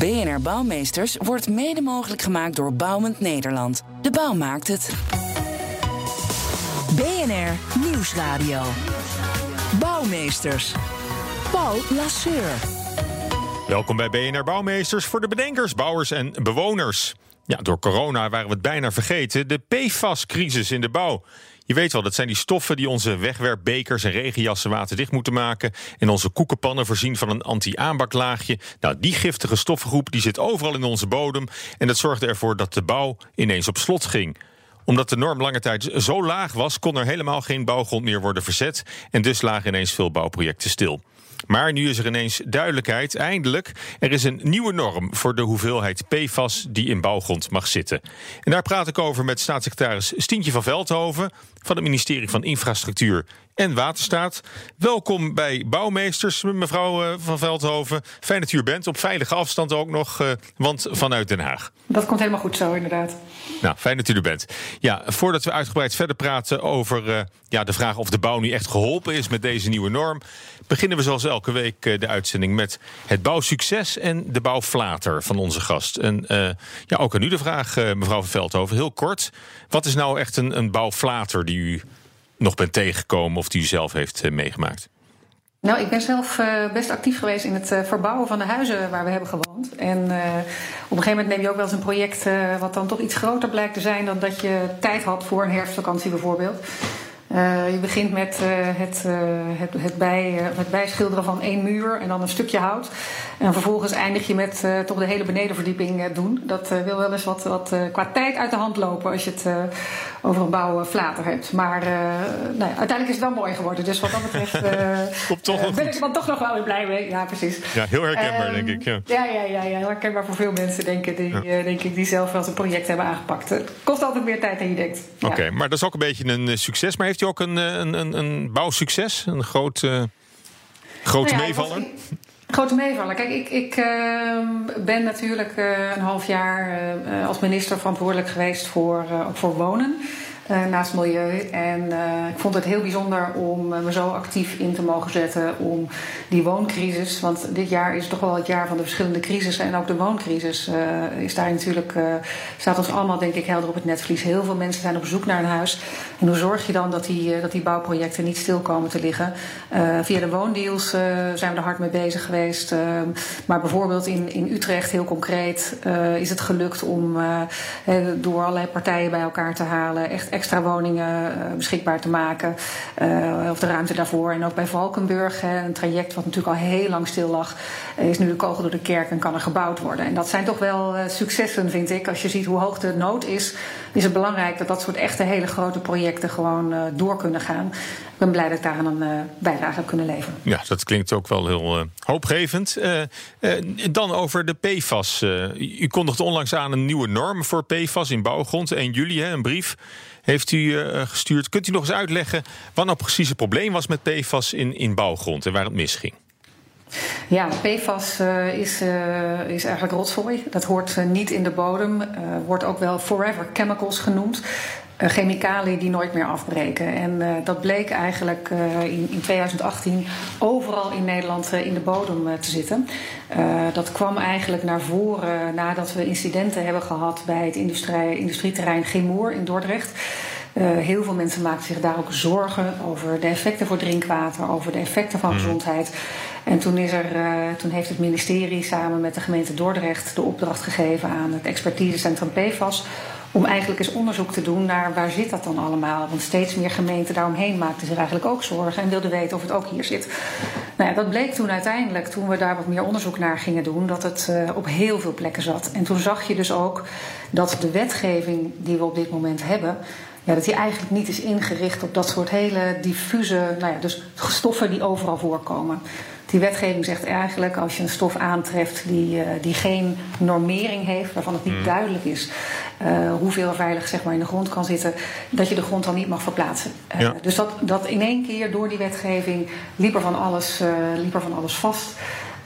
BNR Bouwmeesters wordt mede mogelijk gemaakt door Bouwend Nederland. De bouw maakt het. BNR Nieuwsradio. Bouwmeesters. Paul Lasseur. Welkom bij BNR Bouwmeesters voor de bedenkers, bouwers en bewoners. Ja, door corona waren we het bijna vergeten. De PFAS-crisis in de bouw. Je weet wel, dat zijn die stoffen die onze wegwerpbekers en regenjassen waterdicht moeten maken. En onze koekenpannen voorzien van een anti-aanbaklaagje. Nou, die giftige stoffengroep die zit overal in onze bodem. En dat zorgde ervoor dat de bouw ineens op slot ging omdat de norm lange tijd zo laag was, kon er helemaal geen bouwgrond meer worden verzet. En dus lagen ineens veel bouwprojecten stil. Maar nu is er ineens duidelijkheid, eindelijk. Er is een nieuwe norm voor de hoeveelheid PFAS die in bouwgrond mag zitten. En daar praat ik over met staatssecretaris Stientje van Veldhoven van het ministerie van Infrastructuur en Waterstaat. Welkom bij Bouwmeesters, mevrouw eh, van Veldhoven. Fijn dat u er bent, op veilige afstand ook nog, eh, want vanuit Den Haag. Dat komt helemaal goed zo, inderdaad. Nou, fijn dat u er bent. Ja, voordat we uitgebreid verder praten over uh, ja, de vraag of de bouw nu echt geholpen is met deze nieuwe norm, beginnen we zoals elke week de uitzending met het bouwsucces en de bouwflater van onze gast. En uh, ja, ook aan u de vraag, mevrouw van Veldhoven, heel kort. Wat is nou echt een, een bouwflater die u nog bent tegengekomen of die u zelf heeft uh, meegemaakt? Nou, ik ben zelf uh, best actief geweest in het uh, verbouwen van de huizen waar we hebben gewoond. En op een gegeven moment neem je ook wel eens een project wat dan toch iets groter blijkt te zijn dan dat je tijd had voor een herfstvakantie bijvoorbeeld. Uh, je begint met uh, het, uh, het, het, bij, het bijschilderen van één muur en dan een stukje hout. En vervolgens eindig je met toch de hele benedenverdieping doen. Dat wil wel eens wat, wat qua tijd uit de hand lopen als je het over een bouwflater hebt. Maar nou ja, uiteindelijk is het wel mooi geworden. Dus wat dat betreft ben ik er dan toch nog wel weer blij mee. Ja, precies. Ja, heel herkenbaar denk ik. Ja, ja, ja, ja, ja herkenbaar voor veel mensen denken die, ja. denk ik, die zelf wel eens een project hebben aangepakt. Het kost altijd meer tijd dan je denkt. Oké, okay, maar dat is ook een beetje een succes. Maar heeft u ook een, een, een, een bouwsucces? Een groot, uh, grote nou ja, meevaller? Grote meevaller. Kijk, ik, ik uh, ben natuurlijk uh, een half jaar als minister verantwoordelijk geweest voor, voor wonen. Uh, naast milieu. En uh, ik vond het heel bijzonder om uh, me zo actief in te mogen zetten om die wooncrisis. Want dit jaar is toch wel het jaar van de verschillende crisissen. En ook de wooncrisis is daar natuurlijk, staat ons allemaal denk ik helder op het netvlies. Heel veel mensen zijn op zoek naar een huis. En hoe zorg je dan dat die, dat die bouwprojecten niet stil komen te liggen? via de woondeals zijn we er hard mee bezig geweest. maar bijvoorbeeld in, in Utrecht heel concreet is het gelukt om door allerlei partijen bij elkaar te halen. Echt extra woningen uh, beschikbaar te maken. Uh, of de ruimte daarvoor. En ook bij Valkenburg, een traject wat natuurlijk al heel lang stil lag, is nu de kogel door de kerk en kan er gebouwd worden. En dat zijn toch wel uh, successen, vind ik. Als je ziet hoe hoog de nood is, is het belangrijk dat dat soort echte hele grote projecten gewoon door kunnen gaan. Ik ben blij dat ik daar een bijdrage heb kunnen leveren. Ja, dat klinkt ook wel heel hoopgevend. dan over de PFAS. u kondigde onlangs aan een nieuwe norm voor PFAS in bouwgrond. 1 juli, hè, een brief heeft u gestuurd. Kunt u nog eens uitleggen wat nou precies het probleem was met PFAS in, in bouwgrond en waar het misging? Ja, PFAS uh, is, uh, is eigenlijk rotzooi. Dat hoort uh, niet in de bodem. wordt ook wel forever chemicals genoemd. chemicaliën die nooit meer afbreken. En dat bleek eigenlijk in, in 2018 overal in Nederland in de bodem te zitten. dat kwam eigenlijk naar voren nadat we incidenten hebben gehad bij het industrie, industrieterrein Gemoer in Dordrecht. Uh, heel veel mensen maakten zich daar ook zorgen over de effecten voor drinkwater, over de effecten van gezondheid. En toen, is er, uh, toen heeft het ministerie samen met de gemeente Dordrecht de opdracht gegeven aan het expertisecentrum PFAS om eigenlijk eens onderzoek te doen naar waar zit dat dan allemaal. Want steeds meer gemeenten daaromheen maakten zich eigenlijk ook zorgen en wilden weten of het ook hier zit. Nou ja, dat bleek toen uiteindelijk, toen we daar wat meer onderzoek naar gingen doen, dat het uh, op heel veel plekken zat. En toen zag je dus ook dat de wetgeving die we op dit moment hebben, ja, dat die eigenlijk niet is ingericht op dat soort hele diffuse, nou ja, dus stoffen die overal voorkomen. Die wetgeving zegt eigenlijk als je een stof aantreft die, die geen normering heeft, waarvan het niet mm. duidelijk is uh, hoeveel er veilig zeg maar, in de grond kan zitten, dat je de grond dan niet mag verplaatsen. Uh, Dus dat, dat in één keer door die wetgeving liep er van alles, liep er van alles vast.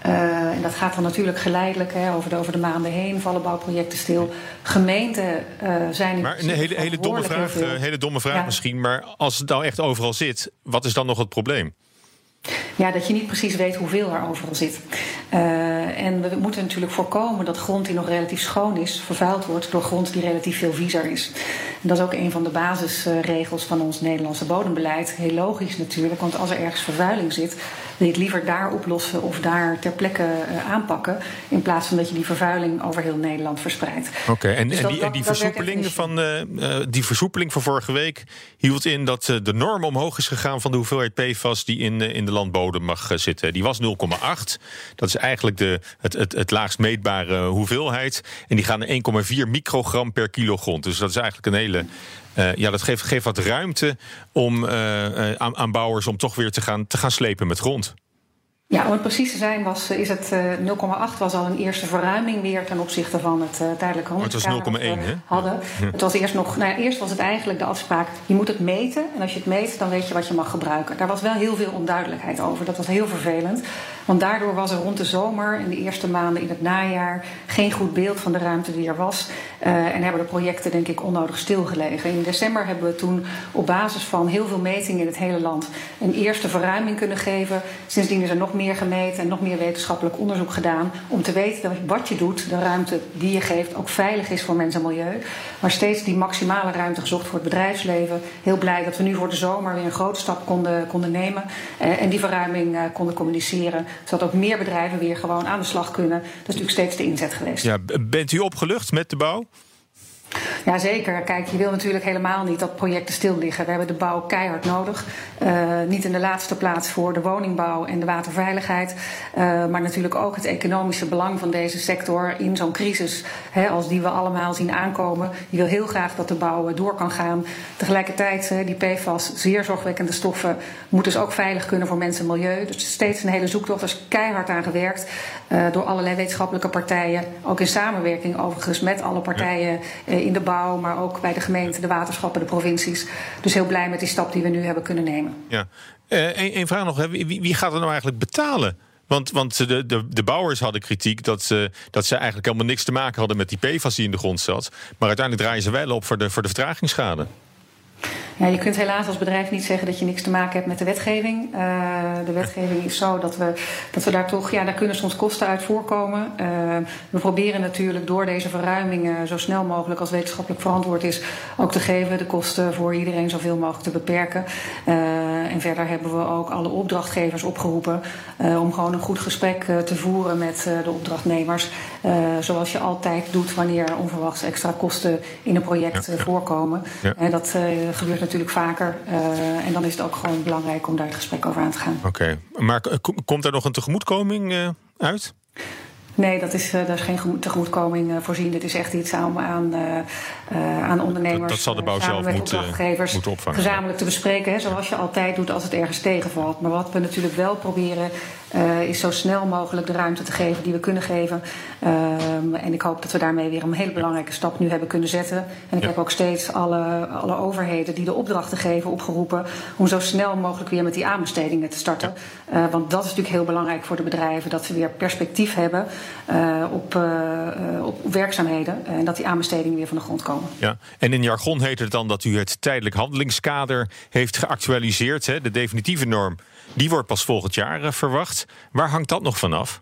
En dat gaat dan natuurlijk geleidelijk hè, over, de, over de maanden heen, vallen bouwprojecten stil. Gemeenten zijn. Maar een hele, hele domme vraag, hele domme vraag ja. misschien, maar als het nou echt overal zit, wat is dan nog het probleem? Ja, dat je niet precies weet hoeveel er overal zit. Uh, en we moeten natuurlijk voorkomen dat grond die nog relatief schoon is, vervuild wordt door grond die relatief veel viezer is. En dat is ook een van de basisregels van ons Nederlandse bodembeleid. Heel logisch natuurlijk, want als er ergens vervuiling zit, wil je het liever daar oplossen of daar ter plekke uh, aanpakken. In plaats van dat je die vervuiling over heel Nederland verspreidt. Oké, en, dus en, die, en die, versoepeling van, uh, die versoepeling van vorige week hield in dat de norm omhoog is gegaan van de hoeveelheid PFAS die in, in de landbodem mag zitten. Die was 0,8. Dat is eigenlijk de, het, het, het laagst meetbare hoeveelheid. En die gaan naar 1,4 microgram per kilo grond. Dus dat is eigenlijk een hele uh, ja, dat geeft, geeft wat ruimte om, uh, aan, aan bouwers om toch weer te gaan, te gaan slepen met grond. Ja, om het precies te zijn was, is het 0,8 was al een eerste verruiming weer ten opzichte van het uh, tijdelijke handelskader dat we hadden. Het was eerst nog, nou ja, eerst was het eigenlijk de afspraak, je moet het meten en als je het meet, dan weet je wat je mag gebruiken. Daar was wel heel veel onduidelijkheid over. Dat was heel vervelend. Want daardoor was er rond de zomer en de eerste maanden in het najaar geen goed beeld van de ruimte die er was. Uh, en hebben de projecten denk ik onnodig stilgelegen. In december hebben we toen op basis van heel veel metingen in het hele land een eerste verruiming kunnen geven. Sindsdien is er nog meer gemeten en nog meer wetenschappelijk onderzoek gedaan om te weten dat wat je doet, de ruimte die je geeft, ook veilig is voor mens en milieu. Maar steeds die maximale ruimte gezocht voor het bedrijfsleven. Heel blij dat we nu voor de zomer weer een grote stap konden, konden nemen uh, en die verruiming uh, konden communiceren zodat ook meer bedrijven weer gewoon aan de slag kunnen. Dat is natuurlijk steeds de inzet geweest. Ja, bent u opgelucht met de bouw? Ja, zeker. Kijk, je wil natuurlijk helemaal niet dat projecten stil liggen. We hebben de bouw keihard nodig. Uh, niet in de laatste plaats voor de woningbouw en de waterveiligheid. Uh, maar natuurlijk ook het economische belang van deze sector in zo'n crisis. Hè, als die we allemaal zien aankomen. Je wil heel graag dat de bouw door kan gaan. Tegelijkertijd, die PFAS, zeer zorgwekkende stoffen, moeten dus ook veilig kunnen voor mensen en milieu. Dus steeds een hele zoektocht. Er is keihard aan gewerkt door allerlei wetenschappelijke partijen. Ook in samenwerking overigens met alle partijen in de bouw, maar ook bij de gemeente, de waterschappen, de provincies. Dus heel blij met die stap die we nu hebben kunnen nemen. Ja, Eén uh, vraag nog: wie, wie gaat er nou eigenlijk betalen? Want, want de, de, de bouwers hadden kritiek dat ze, dat ze eigenlijk helemaal niks te maken hadden met die PFAS die in de grond zat. Maar uiteindelijk draaien ze wel op voor de, voor de vertragingsschade. Ja, je kunt helaas als bedrijf niet zeggen dat je niks te maken hebt met de wetgeving. Uh, de wetgeving is zo dat we, dat we daar toch, ja, daar kunnen soms kosten uit voorkomen. Uh, we proberen natuurlijk door deze verruimingen zo snel mogelijk als wetenschappelijk verantwoord is ook te geven, de kosten voor iedereen zoveel mogelijk te beperken. Uh, en verder hebben we ook alle opdrachtgevers opgeroepen om gewoon een goed gesprek te voeren met de opdrachtnemers. zoals je altijd doet wanneer onverwachts extra kosten in een project ja, voorkomen. Ja. dat gebeurt natuurlijk vaker. En dan is het ook gewoon belangrijk om daar het gesprek over aan te gaan. Oké, okay. maar komt er nog een tegemoetkoming uit? Nee, dat is, uh, daar is geen tegemoetkoming uh, voorzien. Dit is echt iets aan, aan, uh, aan ondernemers. Dat, dat zal de bouw zelf moeten, moeten opvangen. Gezamenlijk te bespreken, hè, zoals je altijd doet als het ergens tegenvalt. Maar wat we natuurlijk wel proberen, is zo snel mogelijk de ruimte te geven die we kunnen geven. Um, en ik hoop dat we daarmee weer een hele belangrijke stap nu hebben kunnen zetten. En ik ja. heb ook steeds alle, alle overheden die de opdrachten geven opgeroepen om zo snel mogelijk weer met die aanbestedingen te starten. Ja. want dat is natuurlijk heel belangrijk voor de bedrijven, dat ze weer perspectief hebben. Uh, op, op, werkzaamheden en dat die aanbestedingen weer van de grond komen. Ja, en in jargon heet het dan dat u het tijdelijk handelingskader heeft geactualiseerd. Hè? De definitieve norm die wordt pas volgend jaar verwacht. Waar hangt dat nog vanaf?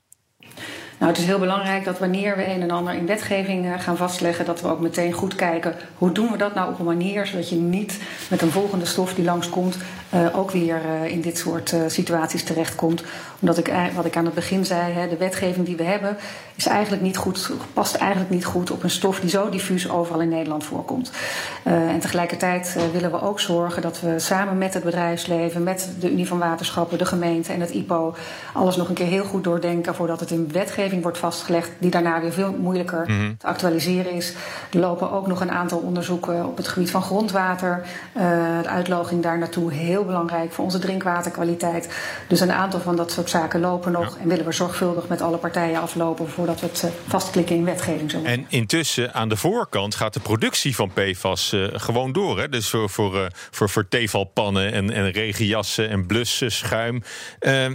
Nou, het is heel belangrijk dat wanneer we een en ander in wetgeving uh, gaan vastleggen, dat we ook meteen goed kijken hoe doen we dat nou op een manier zodat je niet met een volgende stof die langskomt uh, ook weer uh, in dit soort situaties terechtkomt. Omdat ik, wat ik aan het begin zei, hè, de wetgeving die we hebben is eigenlijk niet goed, past eigenlijk niet goed op een stof die zo diffuus overal in Nederland voorkomt. en tegelijkertijd willen we ook zorgen dat we samen met het bedrijfsleven, met de Unie van Waterschappen, de gemeente en het IPO alles nog een keer heel goed doordenken voordat het in wetgeving wetgeving wordt vastgelegd, die daarna weer veel moeilijker Mhm. te actualiseren is. Er lopen ook nog een aantal onderzoeken op het gebied van grondwater. Eh, de uitloging daar naartoe heel belangrijk voor onze drinkwaterkwaliteit. Dus een aantal van dat soort zaken lopen nog. En willen we zorgvuldig met alle partijen aflopen voordat we het eh, vastklikken in wetgeving. En intussen aan de voorkant gaat de productie van PFAS eh, gewoon door. Hè? Dus voor, voor, voor, voor theevalpannen en, en regenjassen en blussen, schuim. Eh,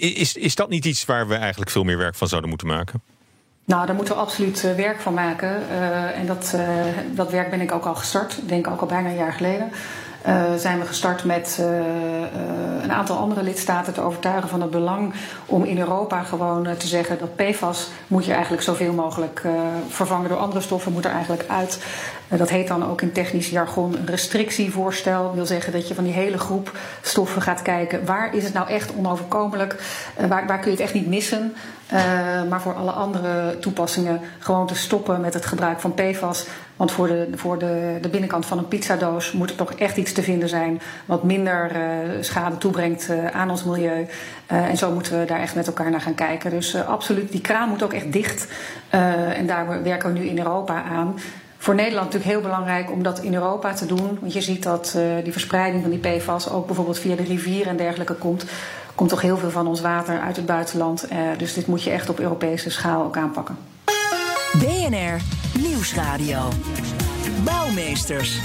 is, is dat niet iets waar we eigenlijk veel meer werk van zouden moeten maken? Nou, daar moeten we absoluut eh, werk van maken. Eh, en dat, eh, dat werk ben ik ook al gestart. Ik denk ook al bijna een jaar geleden. Zijn we gestart met een aantal andere lidstaten te overtuigen van het belang om in Europa gewoon te zeggen dat PFAS moet je eigenlijk zoveel mogelijk vervangen door andere stoffen, moet er eigenlijk uit. Eh, dat heet dan ook in technisch jargon een restrictievoorstel. Dat wil zeggen dat je van die hele groep stoffen gaat kijken waar is het nou echt onoverkomelijk, Eh, waar, waar kun je het echt niet missen. Uh, maar voor alle andere toepassingen gewoon te stoppen met het gebruik van PFAS. Want voor de, voor de, de binnenkant van een pizzadoos moet er toch echt iets te vinden zijn wat minder uh, schade toebrengt aan ons milieu. En zo moeten we daar echt met elkaar naar gaan kijken. Dus absoluut, die kraan moet ook echt dicht. en daar werken we nu in Europa aan. Voor Nederland natuurlijk heel belangrijk om dat in Europa te doen. Want je ziet dat die verspreiding van die PFAS ook bijvoorbeeld via de rivieren en dergelijke komt komt toch heel veel van ons water uit het buitenland. Uh, dus dit moet je echt op Europese schaal ook aanpakken. BNR Nieuwsradio. Bouwmeesters.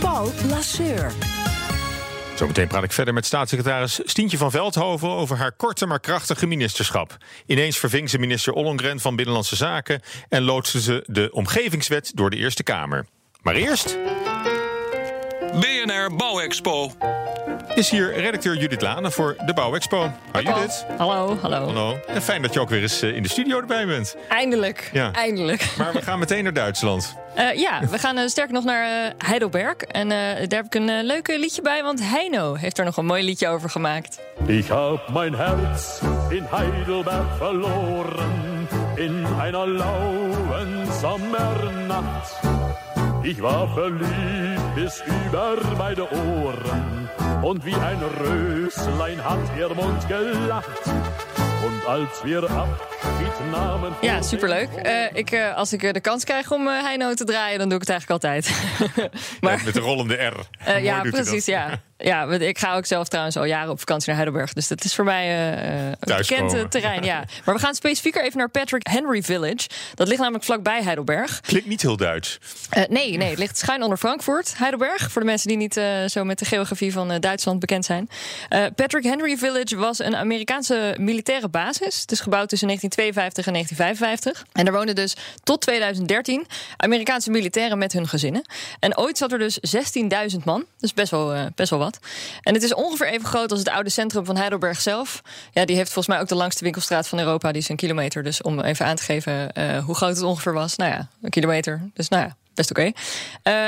Paul Lasseur. Zometeen praat ik verder met staatssecretaris Stientje van Veldhoven over haar korte maar krachtige ministerschap. Ineens verving ze minister Ollongren van Binnenlandse Zaken en loodste ze de omgevingswet door de Eerste Kamer. Maar eerst. BNR Bouwexpo. Is hier redacteur Judith Lane voor de Bouwexpo. Hoi Judith. Hallo, hallo. Hallo. En fijn dat je ook weer eens in de studio erbij bent. Eindelijk, ja. eindelijk. Maar we gaan meteen naar Duitsland. Uh, ja, we gaan uh, sterk nog naar uh, Heidelberg. En daar heb ik een leuk liedje bij, want Heino heeft er nog een mooi liedje over gemaakt. Ik heb mijn Herz in Heidelberg verloren. In einer lauen Sommernacht. Ich war verliebt bis über beide Ohren und wie ein Röslein hat ihr Mund gelacht. Und als wir namen... Ja, superleuk. Uh, ik, uh, als ik uh, de kans krijg om Heino te draaien, dan doe ik het eigenlijk altijd. maar, ja, met de rollende R. ja, precies, ja. Ja, ik ga ook zelf trouwens al jaren op vakantie naar Heidelberg. Dus dat is voor mij een bekend terrein. Ja. Maar we gaan specifieker even naar Patrick Henry Village. Dat ligt namelijk vlakbij Heidelberg. Klinkt niet heel Duits. Nee, nee, het ligt schuin onder Frankfurt, Heidelberg. Voor de mensen die niet zo met de geografie van Duitsland bekend zijn. Patrick Henry Village was een Amerikaanse militaire basis. Het is gebouwd tussen 1952 en 1955. En er woonden dus tot 2013 Amerikaanse militairen met hun gezinnen. En ooit zat er dus 16.000 man. Dus best wel, best wel wat. En het is ongeveer even groot als het oude centrum van Heidelberg zelf. Ja, die heeft volgens mij ook de langste winkelstraat van Europa. Die is een kilometer. Dus om even aan te geven uh, hoe groot het ongeveer was. Nou ja, een kilometer. Dus nou ja, best oké. Okay.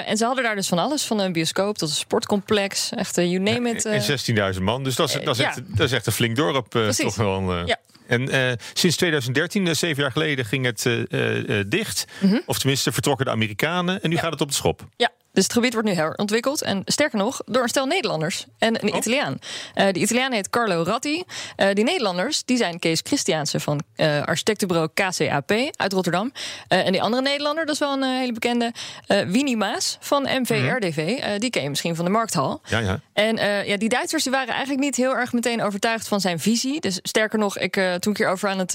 Uh, en ze hadden daar dus van alles. Van een bioscoop tot een sportcomplex. Echt, uh, you name it. En 16.000 man. Dus dat is, dat, is echt, ja. dat is echt een flink dorp. toch wel, ja. En uh, sinds 2013, zeven jaar geleden, ging het uh, dicht. Mm -hmm. Of tenminste, vertrokken de Amerikanen. En nu ja. gaat het op de schop. Ja, dus het gebied wordt nu herontwikkeld. En sterker nog, door een stel Nederlanders en een Oh. Italiaan. Uh, die Italiaan heet Carlo Ratti. Uh, die Nederlanders die zijn Kees Christiaanse van uh, architectenbureau KCAP uit Rotterdam. en die andere Nederlander, dat is wel een hele bekende, Winnie Maas van MVRDV. Mhm. die ken je misschien van de Markthal. Ja, ja. En ja, die Duitsers die waren eigenlijk niet heel erg meteen overtuigd van zijn visie. Dus sterker nog, ik, toen ik hierover aan het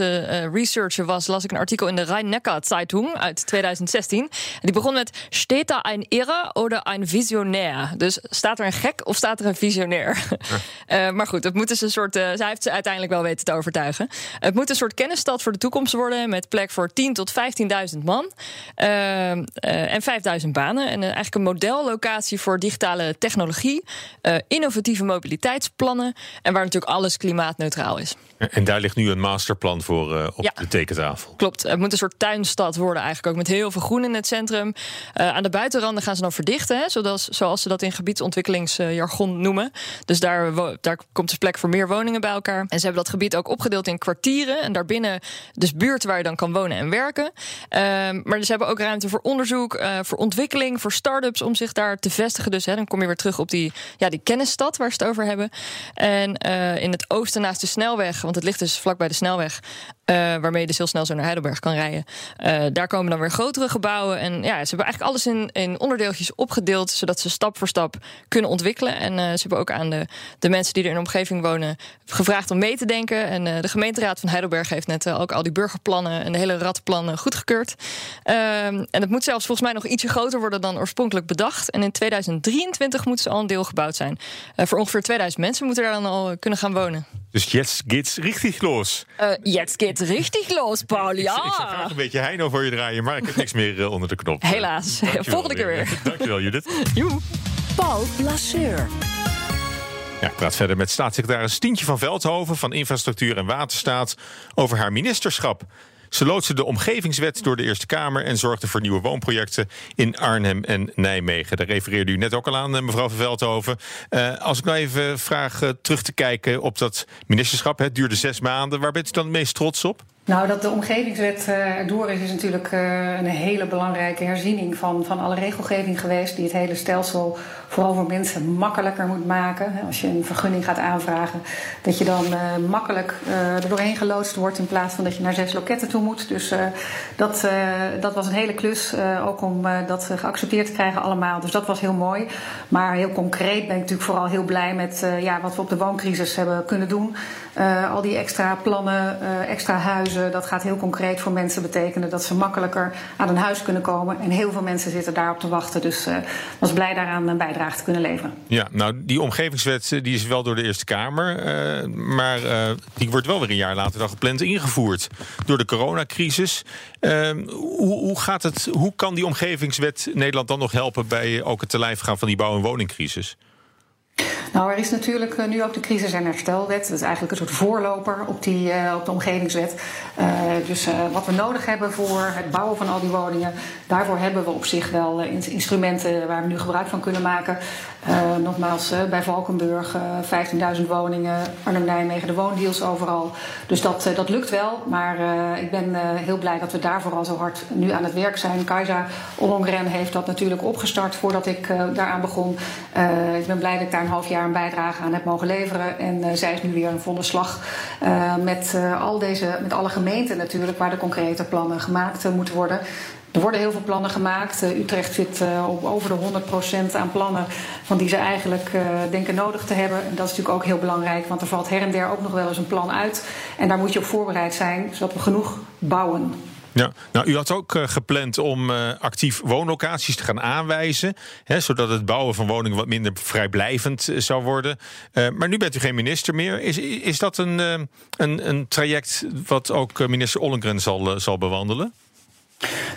researchen was, las ik een artikel in de Rhein-Neckar-Zeitung uit 2016. Die begon met: Steht da ein Oder ein Visionair? Dus staat er een gek of staat er een visionair? Ja. uh, maar goed, het moet dus een soort. Uh, zij heeft ze uiteindelijk wel weten te overtuigen. Het moet een soort kennisstad voor de toekomst worden. Met plek voor 10.000 tot 15.000 man. Uh, en 5.000 banen. En eigenlijk een modellocatie voor digitale technologie. eh, innovatieve mobiliteitsplannen. En waar natuurlijk alles klimaatneutraal is. En daar ligt nu een masterplan voor uh, op Ja. de tekentafel. Klopt, het moet een soort tuinstad worden eigenlijk ook met heel veel groen in het centrum. Eh, aan de buitenranden gaan ze dan verdichten, hè, zoals, zoals ze dat in gebiedsontwikkelingsjargon noemen. Dus daar, daar komt dus plek voor meer woningen bij elkaar. En ze hebben dat gebied ook opgedeeld in kwartieren en daarbinnen dus buurten waar je dan kan wonen en werken. Ehm, maar ze hebben ook ruimte voor onderzoek, eh, voor ontwikkeling, voor start-ups om zich daar te vestigen. Dus hè, dan kom je weer terug op die, ja, die kennisstad waar ze het over hebben. En eh, in het oosten naast de snelweg, want het ligt dus vlakbij de snelweg. Uh, waarmee je dus heel snel zo naar Heidelberg kan rijden. Uh, daar komen dan weer grotere gebouwen. En ja, ze hebben eigenlijk alles in, in onderdeeltjes opgedeeld, zodat ze stap voor stap kunnen ontwikkelen. En uh, ze hebben ook aan de, de mensen die er in de omgeving wonen gevraagd om mee te denken. En de gemeenteraad van Heidelberg heeft net ook al die burgerplannen en de hele radplannen goedgekeurd. Ehm, en het moet zelfs volgens mij nog ietsje groter worden dan oorspronkelijk bedacht. En in 2023 moeten ze al een deel gebouwd zijn. voor ongeveer 2000 mensen moeten daar dan al kunnen gaan wonen. Dus jetzt geht's richtig los. jetzt geht's richtig los, Paul. Ja. Ik, ik zou graag een beetje Heino voor je draaien, maar ik heb niks meer uh, onder de knop. Helaas. Volgende keer weer. Dankjewel, Judith. Joe. Paul Lasseur. Ja, ik praat verder met staatssecretaris Stientje van Veldhoven van Infrastructuur en Waterstaat over haar ministerschap. Ze loodste de omgevingswet door de Eerste Kamer en zorgde voor nieuwe woonprojecten in Arnhem en Nijmegen. Daar refereerde u net ook al aan, mevrouw van Veldhoven. Uh, als ik nou even vraag uh, terug te kijken op dat ministerschap, het duurde zes maanden. Waar bent u dan het meest trots op? Nou, dat de omgevingswet uh, erdoor is, is natuurlijk uh, een hele belangrijke herziening van, van alle regelgeving geweest. Die het hele stelsel vooral voor mensen makkelijker moet maken. Als je een vergunning gaat aanvragen, dat je dan uh, makkelijk er doorheen geloodst wordt in plaats van dat je naar zes loketten toe moet. Dus dat, dat was een hele klus, ook om dat geaccepteerd te krijgen allemaal. Dus dat was heel mooi. Maar heel concreet ben ik natuurlijk vooral heel blij met ja, wat we op de wooncrisis hebben kunnen doen. Al die extra plannen, extra huizen dat gaat heel concreet voor mensen betekenen dat ze makkelijker aan een huis kunnen komen. En heel veel mensen zitten daarop te wachten. Dus uh, was blij daaraan een bijdrage te kunnen leveren. Ja, nou, die omgevingswet eh, die is wel door de Eerste Kamer. Maar die wordt wel weer een jaar later dan gepland ingevoerd. Door de coronacrisis. Ehm, hoe, hoe, gaat het, hoe kan die omgevingswet Nederland dan nog helpen bij ook het te lijf gaan van die bouw- en woningcrisis? Nou, er is natuurlijk uh, nu ook de crisis- en herstelwet. Dat is eigenlijk een soort voorloper op, die, uh, op de omgevingswet. Uh, dus wat we nodig hebben voor het bouwen van al die woningen, daarvoor hebben we op zich wel instrumenten waar we nu gebruik van kunnen maken. Nogmaals, bij Valkenburg 15.000 woningen, Arnhem-Nijmegen, de woondeals overal. Dus dat, dat lukt wel. Maar ik ben heel blij dat we daar vooral zo hard nu aan het werk zijn. Kajsa Ollongren heeft dat natuurlijk opgestart voordat ik daaraan begon. ik ben blij dat ik daar een half jaar een bijdrage aan heb mogen leveren. En zij is nu weer een volle slag met, al deze, met alle gemeenten natuurlijk, waar de concrete plannen gemaakt moeten worden. Er worden heel veel plannen gemaakt. Utrecht zit op over de 100% aan plannen van die ze eigenlijk denken nodig te hebben. En dat is natuurlijk ook heel belangrijk, want er valt her en der ook nog wel eens een plan uit. En daar moet je op voorbereid zijn, zodat we genoeg bouwen. Ja, nou, u had ook gepland om actief woonlocaties te gaan aanwijzen. Hè, zodat het bouwen van woningen wat minder vrijblijvend zou worden. maar nu bent u geen minister meer. Is, is dat een, een, een traject wat ook minister Ollengren zal, zal bewandelen?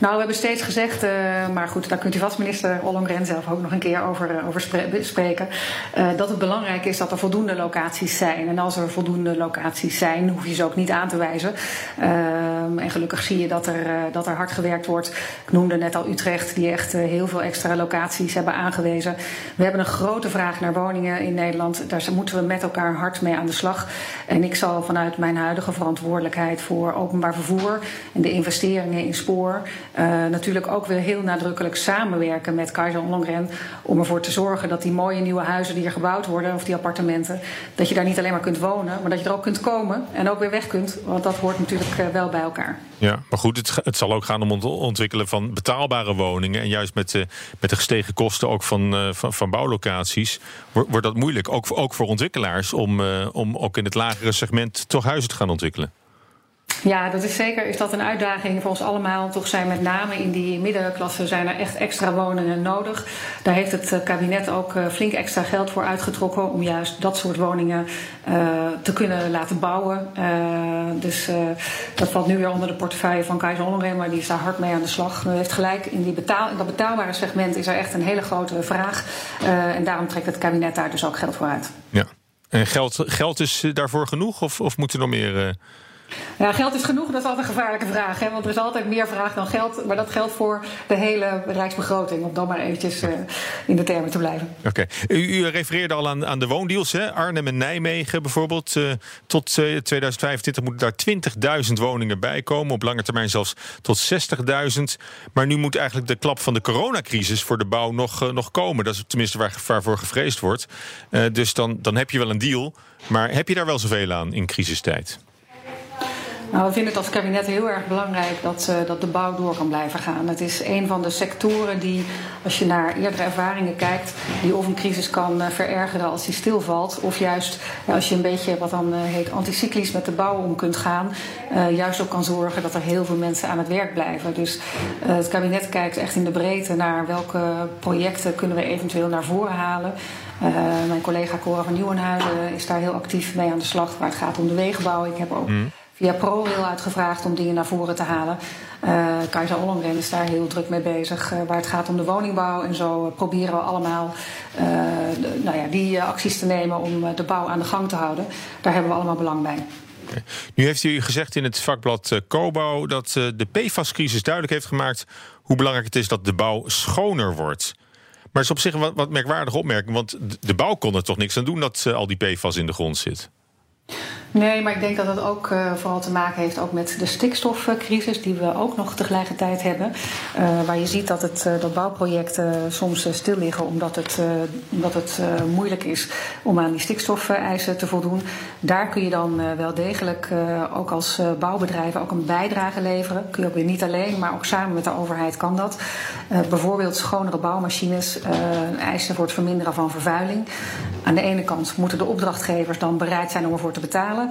Nou, we hebben steeds gezegd, uh, maar goed, daar kunt u vast minister Ollongren zelf ook nog een keer over, uh, over spreken, uh, dat het belangrijk is dat er voldoende locaties zijn. En als er voldoende locaties zijn, hoef je ze ook niet aan te wijzen. en gelukkig zie je dat er, dat er hard gewerkt wordt. Ik noemde net al Utrecht, die echt heel veel extra locaties hebben aangewezen. We hebben een grote vraag naar woningen in Nederland. Daar moeten we met elkaar hard mee aan de slag. En ik zal vanuit mijn huidige verantwoordelijkheid voor openbaar vervoer en de investeringen in spoor uh, natuurlijk ook weer heel nadrukkelijk samenwerken met Kaiser Ollongren. Om ervoor te zorgen dat die mooie nieuwe huizen die er gebouwd worden, of die appartementen, dat je daar niet alleen maar kunt wonen, maar dat je er ook kunt komen en ook weer weg kunt. Want dat hoort natuurlijk uh, wel bij elkaar. Ja, maar goed, het, het, zal ook gaan om het ontwikkelen van betaalbare woningen. En juist met de, met de gestegen kosten ook van, uh, van, van, bouwlocaties wordt, wordt, dat moeilijk. Ook, ook voor ontwikkelaars om, om ook in het lagere segment toch huizen te gaan ontwikkelen. Ja, dat is zeker is dat een uitdaging voor ons allemaal. Toch zijn met name in die middenklasse zijn er echt extra woningen nodig. Daar heeft het eh, kabinet ook eh, flink extra geld voor uitgetrokken om juist dat soort woningen uh, te kunnen laten bouwen. Dus dat valt nu weer onder de portefeuille van Keizer Ollongren, maar die is daar hard mee aan de slag. Heeft gelijk, in, die betaal, in dat betaalbare segment is er echt een hele grote vraag. en daarom trekt het kabinet daar dus ook geld voor uit. Ja. En geld, geld is daarvoor genoeg of, of moet er nog meer ja, geld is genoeg, dat is altijd een gevaarlijke vraag. Hè? Want er is altijd meer vraag dan geld. Maar dat geldt voor de hele rijksbegroting. Om dan maar eventjes uh, in de termen te blijven. Oké. U, u, refereerde al aan, aan de woondeals. Hè? Arnhem en Nijmegen bijvoorbeeld. Uh, tot uh, 2025 moeten daar 20.000 woningen bij komen. Op lange termijn zelfs tot 60.000. Maar nu moet eigenlijk de klap van de coronacrisis voor de bouw nog, nog komen. Dat is tenminste waar, waarvoor gevreesd wordt. dus dan, dan heb je wel een deal. Maar heb je daar wel zoveel aan in crisistijd? Nou, we vinden het als kabinet heel erg belangrijk dat, uh, dat de bouw door kan blijven gaan. Het is een van de sectoren die, als je naar eerdere ervaringen kijkt, die of een crisis kan uh, verergeren als die stilvalt, of juist ja, als je een beetje wat dan heet anticyclisch met de bouw om kunt gaan, juist ook kan zorgen dat er heel veel mensen aan het werk blijven. Dus het kabinet kijkt echt in de breedte naar welke projecten kunnen we eventueel naar voren halen. Mijn collega Cora van Nieuwenhuizen is daar heel actief mee aan de slag waar het gaat om de wegenbouw. Ik heb ook mm. Via ProRail uitgevraagd om dingen naar voren te halen. Uh, Kajsa Ollongren is daar heel druk mee bezig uh, waar het gaat om de woningbouw. En zo proberen we allemaal de, nou ja, die acties te nemen om de bouw aan de gang te houden. Daar hebben we allemaal belang bij. Nu heeft u gezegd in het vakblad Cobouw dat de PFAS-crisis duidelijk heeft gemaakt hoe belangrijk het is dat de bouw schoner wordt. Maar het is op zich een wat, merkwaardige opmerking, want de bouw kon er toch niks aan doen dat al die PFAS in de grond zit. Nee, maar ik denk dat het ook uh, vooral te maken heeft ook met de stikstofcrisis die we ook nog tegelijkertijd hebben. Uh, waar je ziet dat, het, uh, dat bouwprojecten soms stil liggen omdat het, omdat het moeilijk is om aan die stikstofeisen te voldoen. Daar kun je dan wel degelijk ook als bouwbedrijven ook een bijdrage leveren. Kun je ook weer niet alleen, maar ook samen met de overheid kan dat. bijvoorbeeld schonere bouwmachines eisen voor het verminderen van vervuiling. Aan de ene kant moeten de opdrachtgevers dan bereid zijn om ervoor te betalen.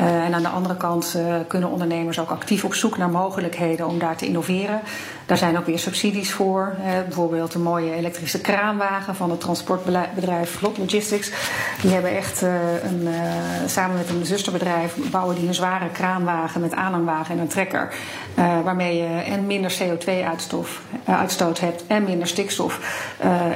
Uh, en aan de andere kant uh, kunnen ondernemers ook actief op zoek naar mogelijkheden om daar te innoveren. Daar zijn ook weer subsidies voor. Uh, bijvoorbeeld een mooie elektrische kraanwagen van het transportbedrijf Vlot Logistics. Die hebben echt een, samen met een zusterbedrijf bouwen die een zware kraanwagen met aanhangwagen en een trekker. waarmee je en minder CO2-uitstoot hebt en minder stikstof.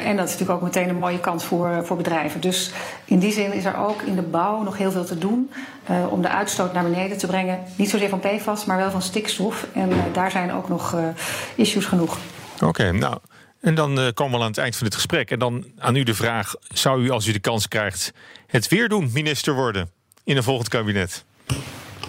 en dat is natuurlijk ook meteen een mooie kans voor, voor bedrijven. Dus in die zin is er ook in de bouw nog heel veel te doen. Uh, om de uitstoot naar beneden te brengen. Niet zozeer van PFAS, maar wel van stikstof. En uh, daar zijn ook nog uh, issues genoeg. Oké, okay, nou. En dan komen we aan het eind van dit gesprek. En dan aan u de vraag: zou u, als u de kans krijgt, het weer doen, minister worden in een volgend kabinet?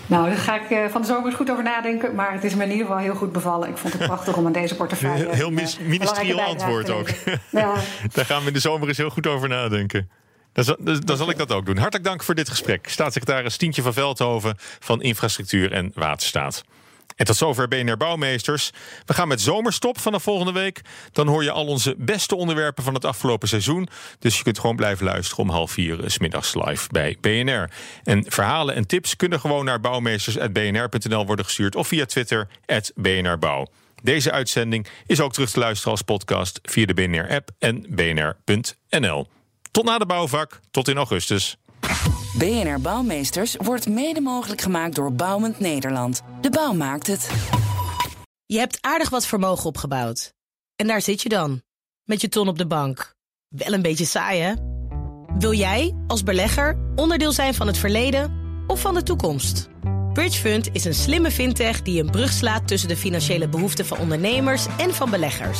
Nou, daar ga ik van de zomer eens goed over nadenken. Maar het is me in ieder geval heel goed bevallen. Ik vond het prachtig om aan deze portefeuille. Heel, heel ministerieel antwoord ook. Ja. daar gaan we in de zomer eens heel goed over nadenken. Dan zal, dan zal, ik dat ook doen. Hartelijk dank voor dit gesprek. Staatssecretaris Tientje van Veldhoven van Infrastructuur en Waterstaat. En tot zover BNR Bouwmeesters. We gaan met zomerstop vanaf volgende week. Dan hoor je al onze beste onderwerpen van het afgelopen seizoen. Dus je kunt gewoon blijven luisteren om half vier s middags live bij BNR. En verhalen en tips kunnen gewoon naar bouwmeesters.bnr.nl worden gestuurd... of via Twitter, BNRBouw. Deze uitzending is ook terug te luisteren als podcast via de BNR-app en bnr.nl. Tot na de bouwvak, tot in augustus. BNR Bouwmeesters wordt mede mogelijk gemaakt door Bouwend Nederland. De bouw maakt het. Je hebt aardig wat vermogen opgebouwd. En daar zit je dan, met je ton op de bank. Wel een beetje saai, hè? Wil jij, als belegger, onderdeel zijn van het verleden of van de toekomst? Bridgefund is een slimme fintech die een brug slaat tussen de financiële behoeften van ondernemers en van beleggers.